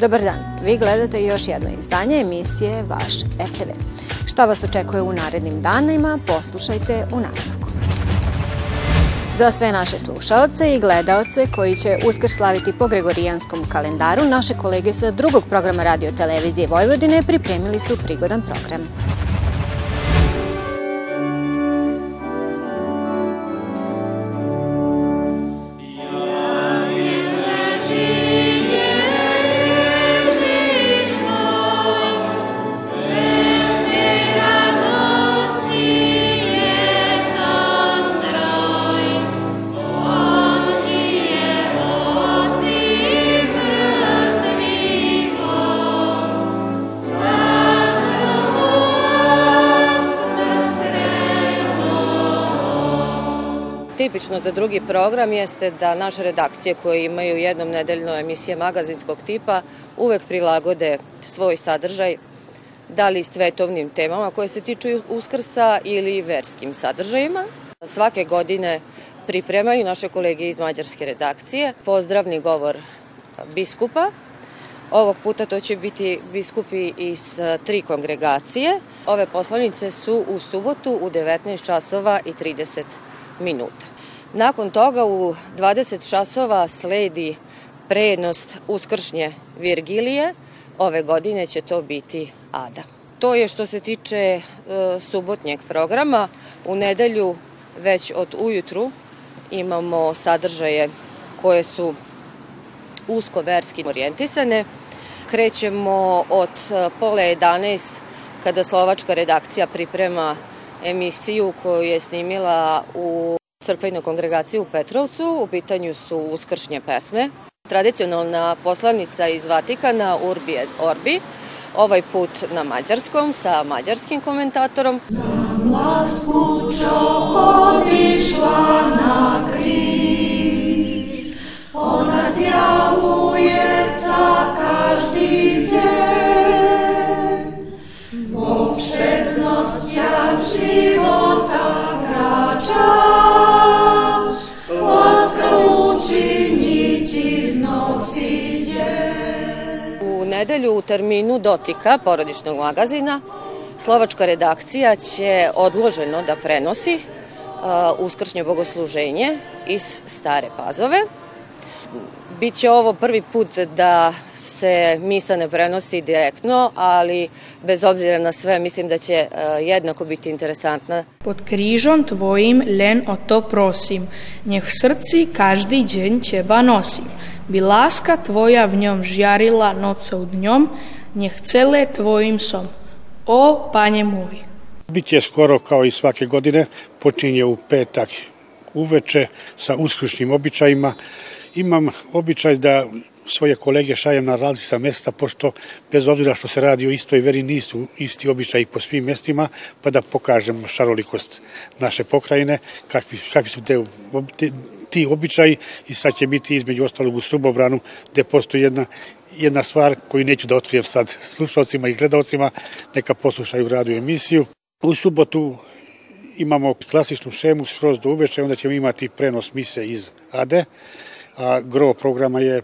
Dobar dan, vi gledate još jedno izdanje emisije Vaš RTV. Šta vas očekuje u narednim danima, poslušajte u nastavku. Za sve naše slušaoce i gledaoce koji će uskrs slaviti po Gregorijanskom kalendaru, naše kolege sa drugog programa radio televizije Vojvodine pripremili su prigodan program. Tipično za drugi program jeste da naše redakcije koje imaju jednom nedeljno emisije magazinskog tipa uvek prilagode svoj sadržaj da li svetovnim temama koje se tiču uskrsa ili verskim sadržajima. Svake godine pripremaju naše kolege iz mađarske redakcije pozdravni govor biskupa. Ovog puta to će biti biskupi iz tri kongregacije. Ove poslanice su u subotu u 19 časova i 30 minuta. Nakon toga u 20 časova sledi prejednost uskršnje Virgilije. Ove godine će to biti Ada. To je što se tiče e, subotnjeg programa. U nedelju već od ujutru imamo sadržaje koje su usko verski orijentisane. Krećemo od e, pola 11 kada slovačka redakcija priprema emisiju koju je snimila u crkvenoj kongregaciji u Petrovcu. U pitanju su uskršnje pesme. Tradicionalna poslanica iz Vatikana Urbi et Orbi, ovaj put na mađarskom sa mađarskim komentatorom. Odišla na križ, ona zjavuje sa každi djen, nedelju u terminu dotika porodičnog magazina Slovačka redakcija će odloženo da prenosi uh, uskršnje bogosluženje iz Stare Pazove. Biće ovo prvi put da se misa ne prenosi direktno, ali bez obzira na sve mislim da će uh, jednako biti interesantna. Pod križom tvojim len o to prosim, njeh srci každi džen ćeba nosim. Bi laska tvoja v njom žjarila nocou dňom, njeh cele tvojim som. O, panje moj. Biće skoro kao i svake godine, počinje u petak uveče sa uskršnjim običajima. Imam običaj da svoje kolege šajem na različita mesta, pošto bez obzira što se radi o istoj veri nisu isti običaji po svim mestima, pa da pokažemo šarolikost naše pokrajine, kakvi, kakvi su te, te, ti običaji i sad će biti između ostalog u Strubobranu gde postoji jedna jedna stvar koju neću da otkrijem sad slušalcima i gledalcima, neka poslušaju radu emisiju. U subotu imamo klasičnu šemu skroz do uveče, onda ćemo imati prenos mise iz Ade, a gro programa je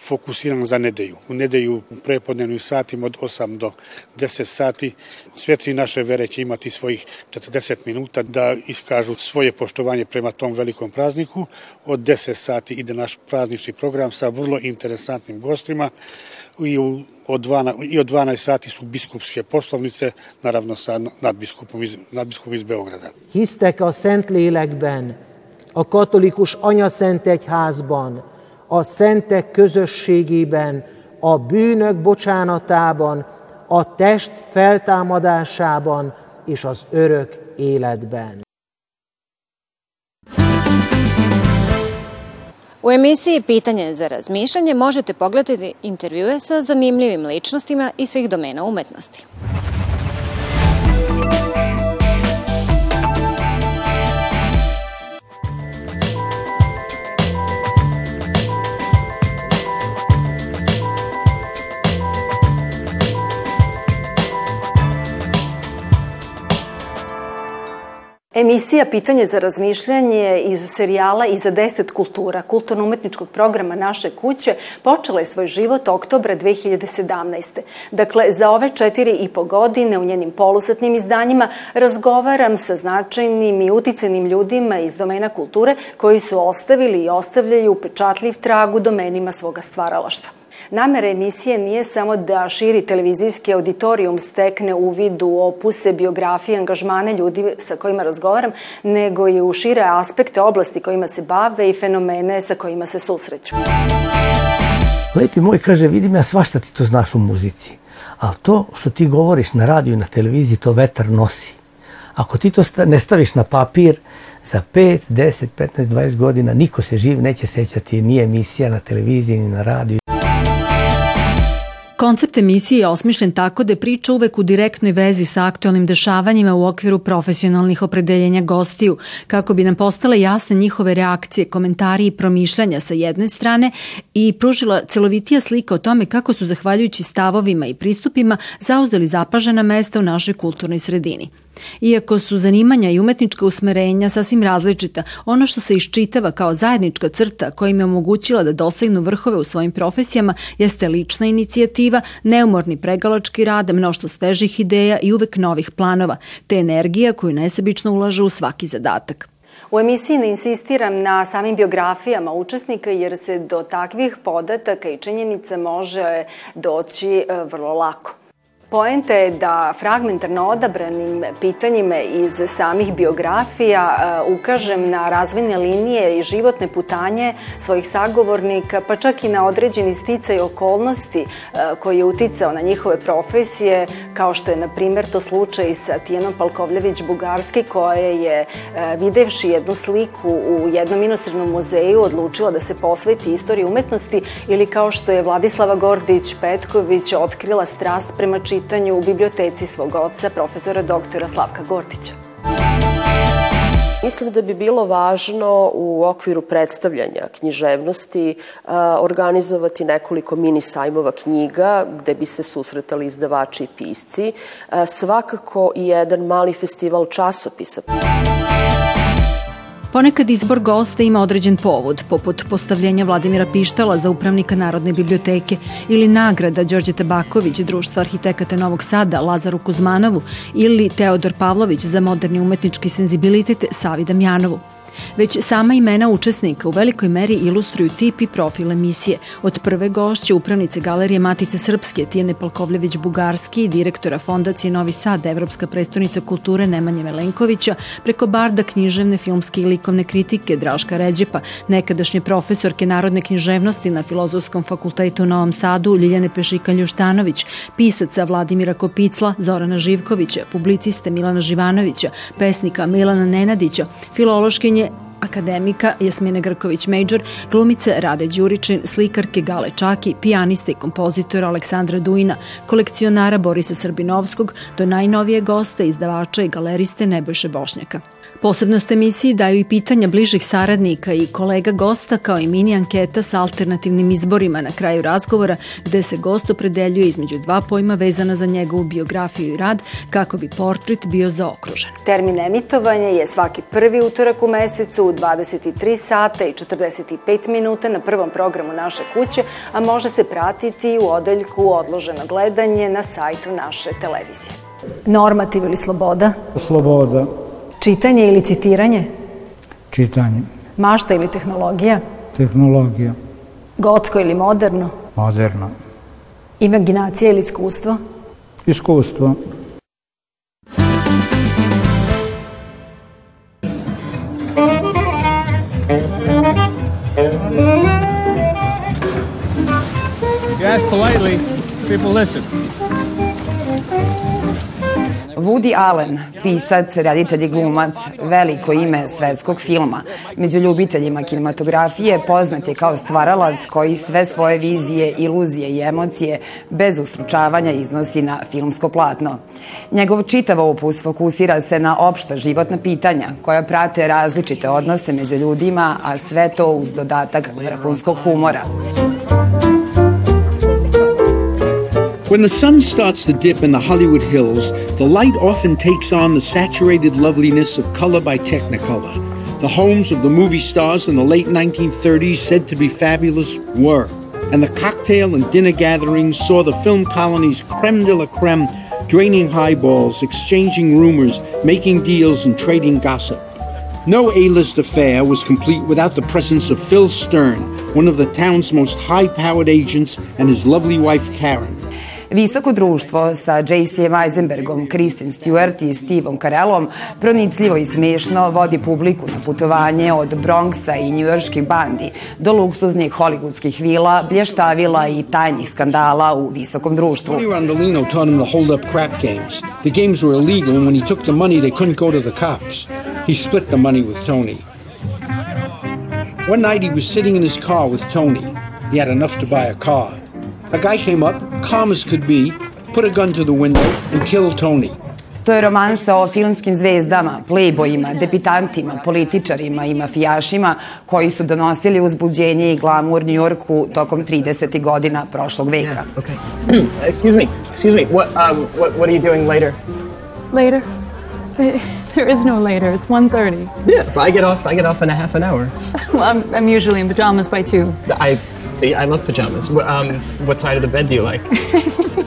fokusiran za nedelju. U nedelju u prepodnevnim satima od 8 do 10 sati svetli naše vere će imati svojih 40 minuta da iskažu svoje poštovanje prema tom velikom prazniku. Od 10 sati ide naš praznični program sa vrlo interesantnim gostima i, u, od 12, i od 12 sati su biskupske poslovnice, naravno sa nadbiskupom iz, nadbiskupom iz Beograda. Hisztek a Szentlélekben, a katolikus anyaszentegyházban, a szentek közösségében, a bűnök bocsánatában, a test feltámadásában és az örök életben. U emisiji Pitanje za razmišljanje možete pogledati intervjue sa zanimljivim ličnostima iz svih domena umetnosti. Emisija Pitanje za razmišljanje iz serijala Iza deset kultura, kulturno-umetničkog programa Naše kuće, počela je svoj život oktobra 2017. Dakle, za ove četiri i po godine u njenim polusatnim izdanjima razgovaram sa značajnim i uticenim ljudima iz domena kulture koji su ostavili i ostavljaju upečatljiv trag u domenima svoga stvaralaštva. Namera emisije nije samo da širi televizijski auditorijum stekne uvid u opuse, biografije, angažmane ljudi sa kojima razgovaram, nego i u šire aspekte oblasti kojima se bave i fenomene sa kojima se susreću. Lepi moj kaže, vidim ja svašta ti to znaš u muzici, ali to što ti govoriš na radiju i na televiziji, to vetar nosi. Ako ti to ne staviš na papir, za 5, 10, 15, 20 godina niko se živ neće sećati ni emisija na televiziji ni na radiju. Koncept emisije je osmišljen tako da je priča uvek u direktnoj vezi sa aktualnim dešavanjima u okviru profesionalnih opredeljenja gostiju, kako bi nam postale jasne njihove reakcije, komentari i promišljanja sa jedne strane i pružila celovitija slika o tome kako su, zahvaljujući stavovima i pristupima, zauzeli zapažena mesta u našoj kulturnoj sredini. Iako su zanimanja i umetnička usmerenja sasvim različita, ono što se iščitava kao zajednička crta koja im je omogućila da dosegnu vrhove u svojim profesijama jeste lična inicijativa, neumorni pregalački rad, mnošto svežih ideja i uvek novih planova, te energija koju nesebično ulažu u svaki zadatak. U emisiji ne insistiram na samim biografijama učesnika jer se do takvih podataka i činjenica može doći e, vrlo lako. Poenta je da fragmentarno odabranim pitanjima iz samih biografija e, ukažem na razvojne linije i životne putanje svojih sagovornika, pa čak i na određeni sticaj okolnosti e, koji je uticao na njihove profesije, kao što je, na primer, to slučaj sa Tijanom Palkovljević-Bugarski, koja je, e, videvši jednu sliku u jednom inostranom muzeju, odlučila da se posveti istoriji umetnosti, ili kao što je Vladislava Gordić-Petković otkrila strast prema čitanju čitanju u biblioteci svog oca, profesora doktora Slavka Gortića. Mislim da bi bilo važno u okviru predstavljanja književnosti organizovati nekoliko mini sajmova knjiga gde bi se susretali izdavači i pisci. Svakako i jedan mali festival časopisa. Ponekad izbor gosta ima određen povod, poput postavljenja Vladimira Pištala za upravnika Narodne biblioteke ili nagrada Đorđe Tabaković, Društva arhitekata Novog Sada, Lazaru Kuzmanovu ili Teodor Pavlović za moderni umetnički senzibilitet Savi Damjanovu. Već sama imena učesnika u velikoj meri ilustruju tip i profil emisije. Od prve gošće upravnice Galerije Matice Srpske Tijene Palkovljević-Bugarski i direktora Fondacije Novi Sad, Evropska prestonica kulture Nemanje Melenkovića, preko barda književne, filmske i likovne kritike Draška Ređepa, nekadašnje profesorke narodne književnosti na Filozofskom fakultetu u Novom Sadu Ljiljane Pešika-Ljuštanović, pisaca Vladimira Kopicla, Zorana Živkovića, publiciste Milana Živanovića, pesnika Milana Nenadića, filološkinje akademika Jasmine Grković-Major, glumice Rade Đuričin, slikarke Gale Čaki, pijaniste i kompozitora Aleksandra Duina, kolekcionara Borisa Srbinovskog, do najnovije gosta, izdavača i galeriste Nebojše Bošnjaka. Posebnost emisiji daju i pitanja bližih saradnika i kolega gosta kao i mini anketa sa alternativnim izborima na kraju razgovora gde se gost opredeljuje između dva pojma vezana za njegovu biografiju i rad kako bi portret bio zaokružen. Termin emitovanja je svaki prvi utorak u mesecu u 23 sata i 45 minuta na prvom programu naše kuće, a može se pratiti u odeljku odloženo gledanje na sajtu naše televizije. Normativ ili sloboda? Sloboda. Čitanje ili citiranje? Čitanje. Mašta ili tehnologija? Tehnologija. Gotsko ili moderno? Moderno. Imaginacija ili iskustvo? Iskustvo. You ask politely, people listen. Woody Allen, pisac, reditelj i glumac, veliko ime svetskog filma. Među ljubiteljima kinematografije poznat je kao stvaralac koji sve svoje vizije, iluzije i emocije bez ustručavanja iznosi na filmsko platno. Njegov čitav opus fokusira se na opšta životna pitanja koja prate različite odnose među ljudima, a sve to uz dodatak vrhunskog humora. When the sun starts to dip in the Hollywood Hills, the light often takes on the saturated loveliness of color by Technicolor. The homes of the movie stars in the late 1930s, said to be fabulous, were. And the cocktail and dinner gatherings saw the film colony's creme de la creme draining highballs, exchanging rumors, making deals, and trading gossip. No A-list affair was complete without the presence of Phil Stern, one of the town's most high-powered agents, and his lovely wife Karen. Visoko društvo sa J.C. Eisenbergom, Kristen Stewart i Steveom Carellom pronicljivo i smešno vodi publiku na putovanje od Bronxa i njujorskih bandi do luksuznih hollywoodskih vila, blještavila i tajnih skandala u visokom društvu. Tony Randolino taught him to hold up crap games. The games were illegal and when he took the money they couldn't go to the cops. He split the money with Tony. One night he was sitting in his car with Tony. He had enough to buy a car. A guy came up, calm as could be, put a gun to the window and killed Tony. To je romansa o filmskim zvezdama, plejbojima, debitantima, političarima i mafijašima koji su donosili uzbuđenje i glamur Njujorku tokom 30. godina prošlog veka. Yeah, okay. excuse me, excuse me. What, um, what, what are you doing later? Later? There is no later. It's 1.30. Yeah, but I get off. I get off in a half an hour. well, I'm, I'm usually in pajamas by 2. I see. I love pajamas. Um, what side of the bed do you like?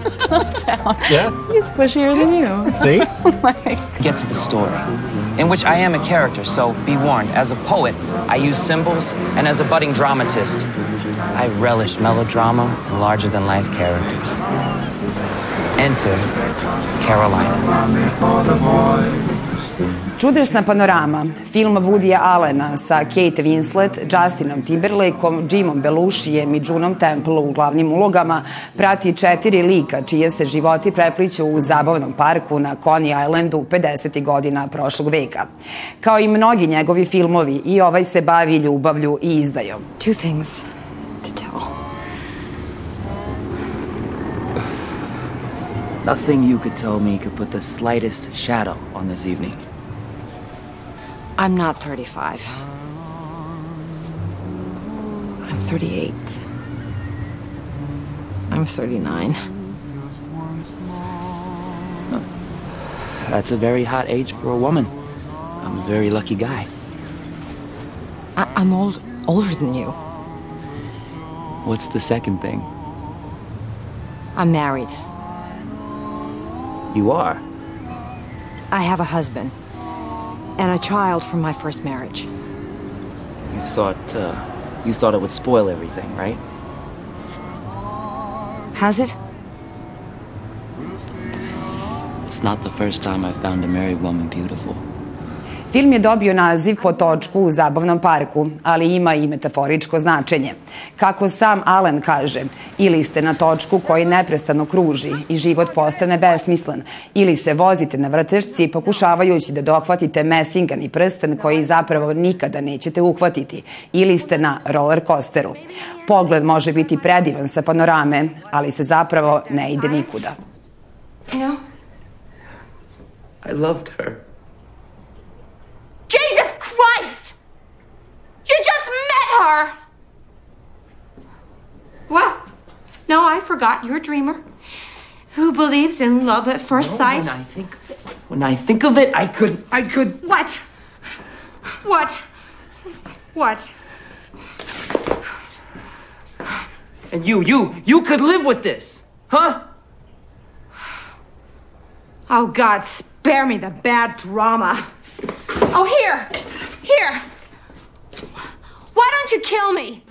Slow down. Yeah. He's pushier than you. See? get to the story, in which I am a character, so be warned. As a poet, I use symbols, and as a budding dramatist, I relish melodrama and larger than life characters. Enter Carolina. Čudesna panorama, film Woodya Allena sa Kate Winslet, Justinom Timberlakeom, Jimom Belushijem i Junom Temple u glavnim ulogama prati četiri lika čije se životi prepliću u zabavnom parku na Coney Islandu 50. godina prošlog veka. Kao i mnogi njegovi filmovi, i ovaj se bavi ljubavlju i izdajom. Two things to tell. Nothing you could tell me could put the slightest shadow on this evening. I'm not 35. I'm 38. I'm 39. That's a very hot age for a woman. I'm a very lucky guy. I- I'm old, older than you. What's the second thing? I'm married. You are. I have a husband and a child from my first marriage. You thought, uh, you thought it would spoil everything, right? Has it? It's not the first time I've found a married woman beautiful. Film je dobio naziv po točku u zabavnom parku, ali ima i metaforičko značenje. Kako sam Allen kaže, ili ste na točku koji neprestano kruži i život postane besmislen, ili se vozite na vrtešci pokušavajući da dohvatite mesingani prsten koji zapravo nikada nećete uhvatiti, ili ste na roller coasteru. Pogled može biti predivan sa panorame, ali se zapravo ne ide nikuda. You know? I loved her. Jesus Christ! You just met her! What? No, I forgot. You're a dreamer who believes in love at first No, sight. When I think, when I think of it, I could, I could. What? What? What? And you, you, you could live with this, huh? Oh, God, spare me the bad drama. Oh, here! Here! Why don't you kill me?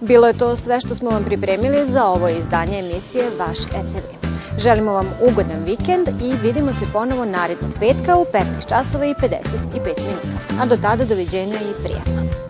Bilo je to sve što smo vam pripremili za ovo izdanje emisije Vaš RTV. Želimo vam ugodan vikend i vidimo se ponovo narednog petka u 15 časova i 55 minuta. A do tada doviđenja i prijatno.